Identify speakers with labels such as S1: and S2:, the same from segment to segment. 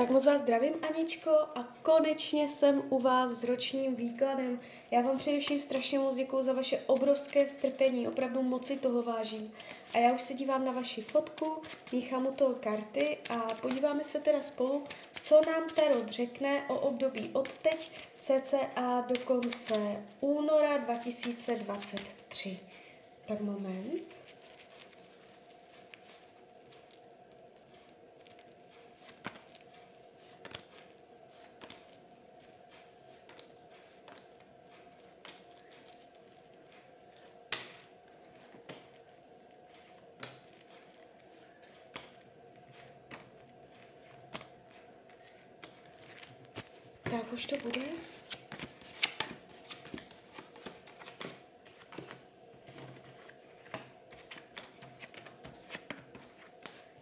S1: Tak moc vás zdravím, Aničko, a konečně jsem u vás s ročním výkladem. Já vám především strašně moc děkuji za vaše obrovské strpení, opravdu moc si toho vážím. A já už se dívám na vaši fotku, míchám u toho karty a podíváme se teda spolu, co nám Tarot řekne o období od teď cca do konce února 2023. Tak moment. Tak už to bude.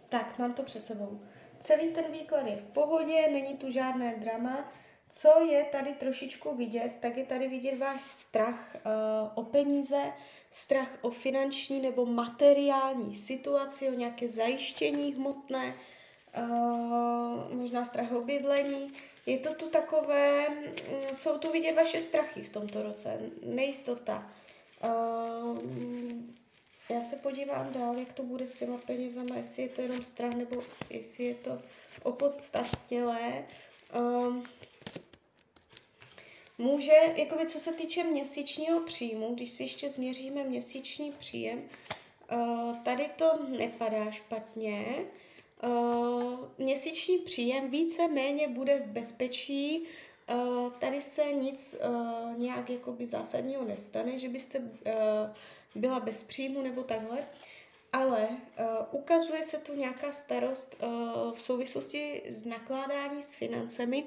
S1: Tak, mám to před sebou. Celý ten výklad je v pohodě, není tu žádné drama. Co je tady trošičku vidět, tak je tady vidět váš strach uh, o peníze, strach o finanční nebo materiální situaci, o nějaké zajištění hmotné, uh, možná strach o bydlení. Je to tu takové, mm, jsou tu vidět vaše strachy v tomto roce, nejistota. Uh, já se podívám dál, jak to bude s těma penězama, jestli je to jenom strach, nebo jestli je to opodstatnělé. Um, může, jakoby co se týče měsíčního příjmu, když si ještě změříme měsíční příjem, uh, tady to nepadá špatně, měsíční příjem více méně bude v bezpečí, uh, tady se nic uh, nějak jakoby zásadního nestane, že byste byla bez příjmu nebo takhle, ale ukazuje se tu nějaká starost v souvislosti s nakládání s financemi,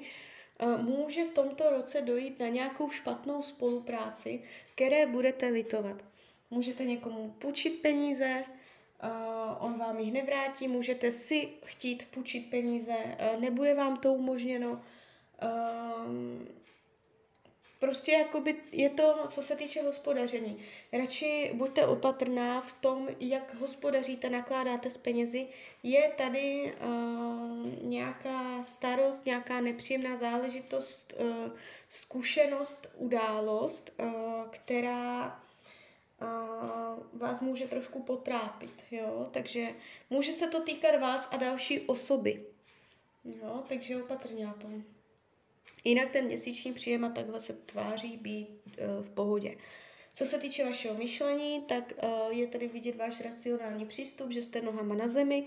S1: může v tomto roce dojít na nějakou špatnou spolupráci, které budete litovat. Můžete někomu půjčit peníze, uh, on vám jich nevrátí, můžete si chtít půjčit peníze, uh, nebude vám to umožněno. Uh, prostě jakoby je to, co se týče hospodaření. Radši buďte opatrná v tom, jak hospodaříte, nakládáte s penězi. Je tady uh, nějaká starost, nějaká nepříjemná záležitost, uh, zkušenost, událost, uh, která vás může trošku potrápit, jo, takže může se to týkat vás a další osoby, jo, takže opatrně na tom. Jinak ten měsíční příjem a takhle se tváří být uh, v pohodě. Co se týče vašeho myšlení, tak uh, je tady vidět váš racionální přístup, že jste nohama na zemi.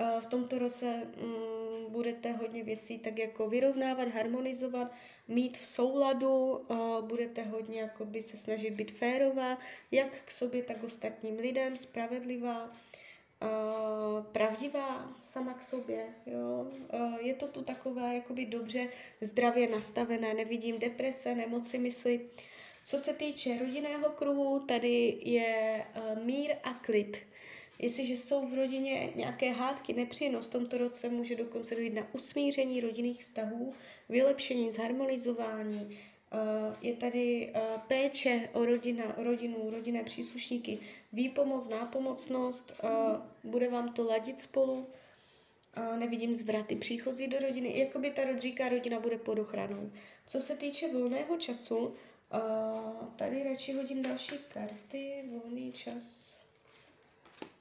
S1: Uh, v tomto roce um, budete hodně věcí tak jako vyrovnávat, harmonizovat, mít v souladu, uh, budete hodně jakoby se snažit být férová, jak k sobě, tak ostatním lidem, spravedlivá, uh, pravdivá sama k sobě. Jo? Uh, je to tu takové jakoby dobře zdravě nastavené, nevidím deprese, nemoci mysli. Co se týče rodinného kruhu, tady je uh, mír a klid. Jestliže jsou v rodině nějaké hádky, nepříjemnost, v tomto roce může dokonce dojít na usmíření rodinných vztahů, vylepšení, zharmonizování. Eh, je tady eh, péče o, rodina, rodinu, rodinné příslušníky, výpomoc, nápomocnost, eh, bude vám to ladit spolu, nevidím zvraty příchozí do rodiny, jakoby ta rodříká rodina bude pod ochranou. Co se týče volného času, tady radši hodím další karty, volný čas.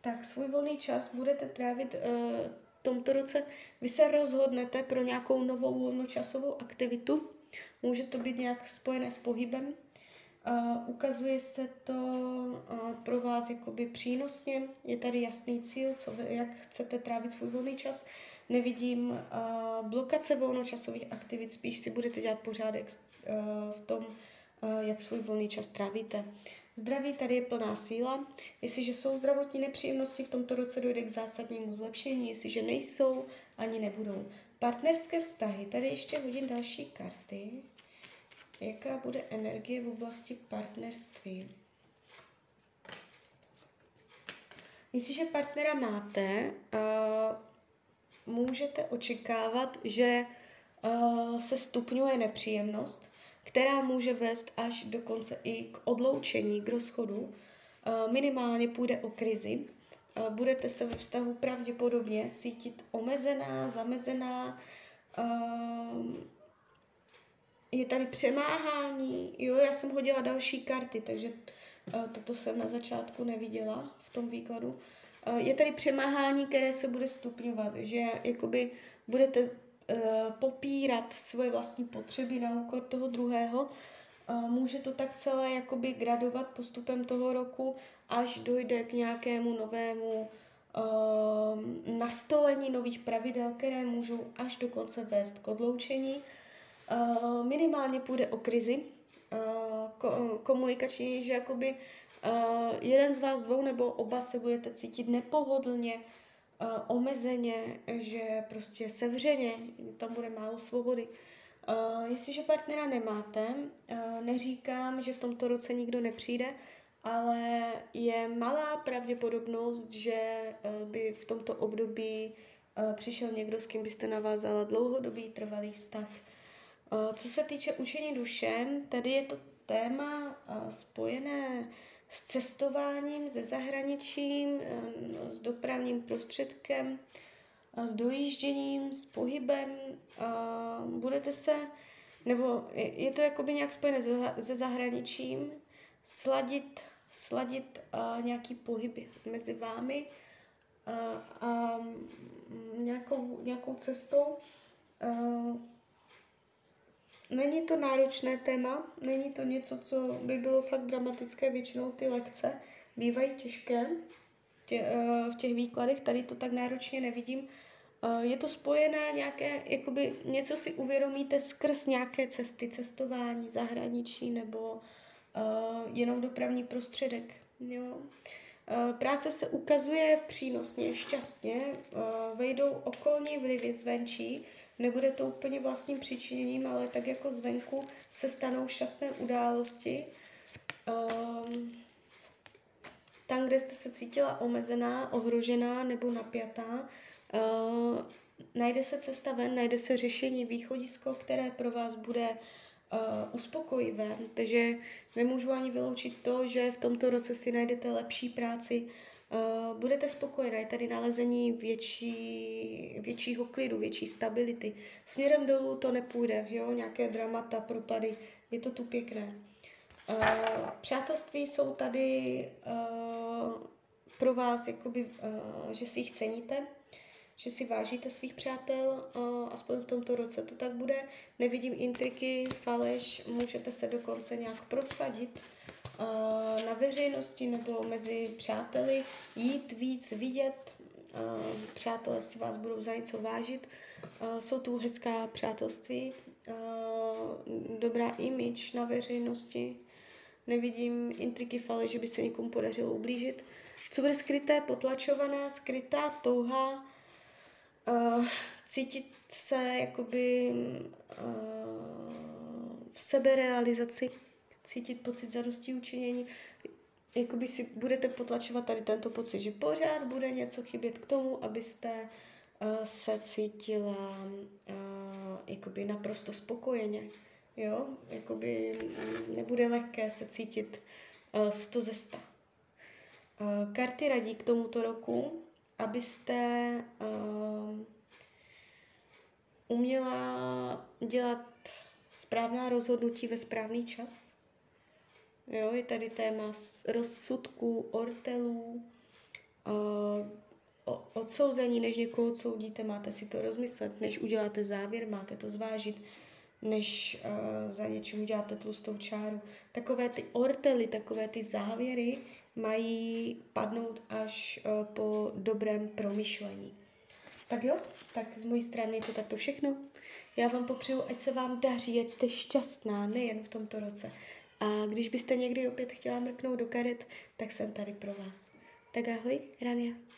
S1: Tak svůj volný čas budete trávit tomto roce. Vy se rozhodnete pro nějakou novou volnočasovou aktivitu, může to být nějak spojené s pohybem, uh, ukazuje se to uh, pro vás jakoby přínosně, je tady jasný cíl, co jak chcete trávit svůj volný čas, nevidím uh, blokace volnočasových aktivit, spíš si budete dělat pořádek uh, v tom, uh, jak svůj volný čas trávíte. Zdraví tady je plná síla. Jestliže jsou zdravotní nepříjemnosti, v tomto roce dojde k zásadnímu zlepšení. Jestliže nejsou, ani nebudou. Partnerské vztahy. Tady ještě hodím další karty. Jaká bude energie v oblasti partnerství? Jestliže partnera máte, uh, můžete očekávat, že uh, se stupňuje nepříjemnost, která může vést až dokonce i k odloučení, k rozchodu. Eh, minimálně půjde o krizi. Eh, budete se ve vztahu pravděpodobně cítit omezená, zamezená, Uh, je tady přemáhání, jo, já jsem hodila další karty, takže toto jsem na začátku neviděla v tom výkladu. Je tady přemáhání, které se bude stupňovat, že jakoby budete popírat svoje vlastní potřeby na úkor toho druhého, může to tak celé jakoby gradovat postupem toho roku, až dojde k nějakému novému uh, nastolení nových pravidel, které můžou až dokonce vést k odloučení. Minimálně půjde o krizi ko- komunikační, že jakoby jeden z vás dvou nebo oba se budete cítit nepohodlně, omezeně, že prostě sevřeně, tam bude málo svobody. Jestliže partnera nemáte, neříkám, že v tomto roce nikdo nepřijde, ale je malá pravděpodobnost, že uh, by v tomto období uh, přišel někdo, s kým byste navázala dlouhodobý trvalý vztah. Uh, co se týče učení duše, tady je to téma spojené s cestováním, se zahraničím, uh, s dopravním prostředkem, s dojížděním, s pohybem, budete se, nebo je to jakoby nějak spojené se zahraničím, sladit, sladit nějaký pohyb mezi vámi a, a nějakou, nějakou cestou. Není to náročné téma, není to něco, co by bylo fakt dramatické, většinou ty lekce bývají těžké, tě, uh, v těch výkladech, tady to tak náročně nevidím. Uh, je to spojené nějaké, jakoby něco si uvědomíte skrz nějaké cesty, cestování, zahraničí nebo uh, jenom dopravní prostředek. Jo? Práce se ukazuje přínosně, šťastně, vejdou okolní vlivy zvenčí, nebude to úplně vlastním přičiněním, ale tak jako zvenku se stanou šťastné události. Uh, tam, kde jste se cítila omezená, ohrožená nebo napjatá, uh, najde se cesta ven, najde se řešení, východisko, které pro vás bude uh, uspokojivé. Takže nemůžu ani vyloučit to, že v tomto roce si najdete lepší práci, uh, budete spokojená, je tady nalezení větší, většího klidu, větší stability. Směrem dolů to nepůjde, jo, nějaké dramata, propady, je to tu pěkné. Uh, přátelství jsou tady uh, pro vás, jakoby, uh, že si jich ceníte, že si vážíte svých přátel, uh, aspoň v tomto roce to tak bude. Nevidím intriky, faleš, můžete se dokonce nějak prosadit na veřejnosti nebo mezi přáteli, jít víc, vidět, uh, přátelé si vás budou za něco vážit. Uh, jsou tu hezká přátelství, dobrá image na veřejnosti, nevidím intriky fale, že by se někomu podařilo ublížit. Co bude skryté, potlačované, skrytá touha uh, cítit se jakoby v seberealizaci, cítit pocit zadosti učinění, jakoby si budete potlačovat tady tento pocit, že pořád bude něco chybět k tomu, abyste uh, se cítila uh, jakoby naprosto spokojeně. Jo, jakoby nebude lehké se cítit uh, sto ze sta. Uh, karty radí k tomuto roku, abyste uh, uměla dělat správná rozhodnutí ve správný čas. Jo, je tady téma rozsudků, ortelů, odsouzení, než někoho odsoudíte, máte si to rozmyslet, než uděláte závěr, máte to zvážit než uh, za něčím uděláte tlustou čáru. Takové ty ortely, takové ty závěry mají padnout až uh, po dobrém promyšlení. Tak jo, tak z mojí strany je to takto všechno. Já vám popřeju, ať se vám daří, ať jste šťastná, nejen v tomto roce. A když byste někdy opět chtěla mrknout do karet, tak jsem tady pro vás. Tak ahoj, Rania.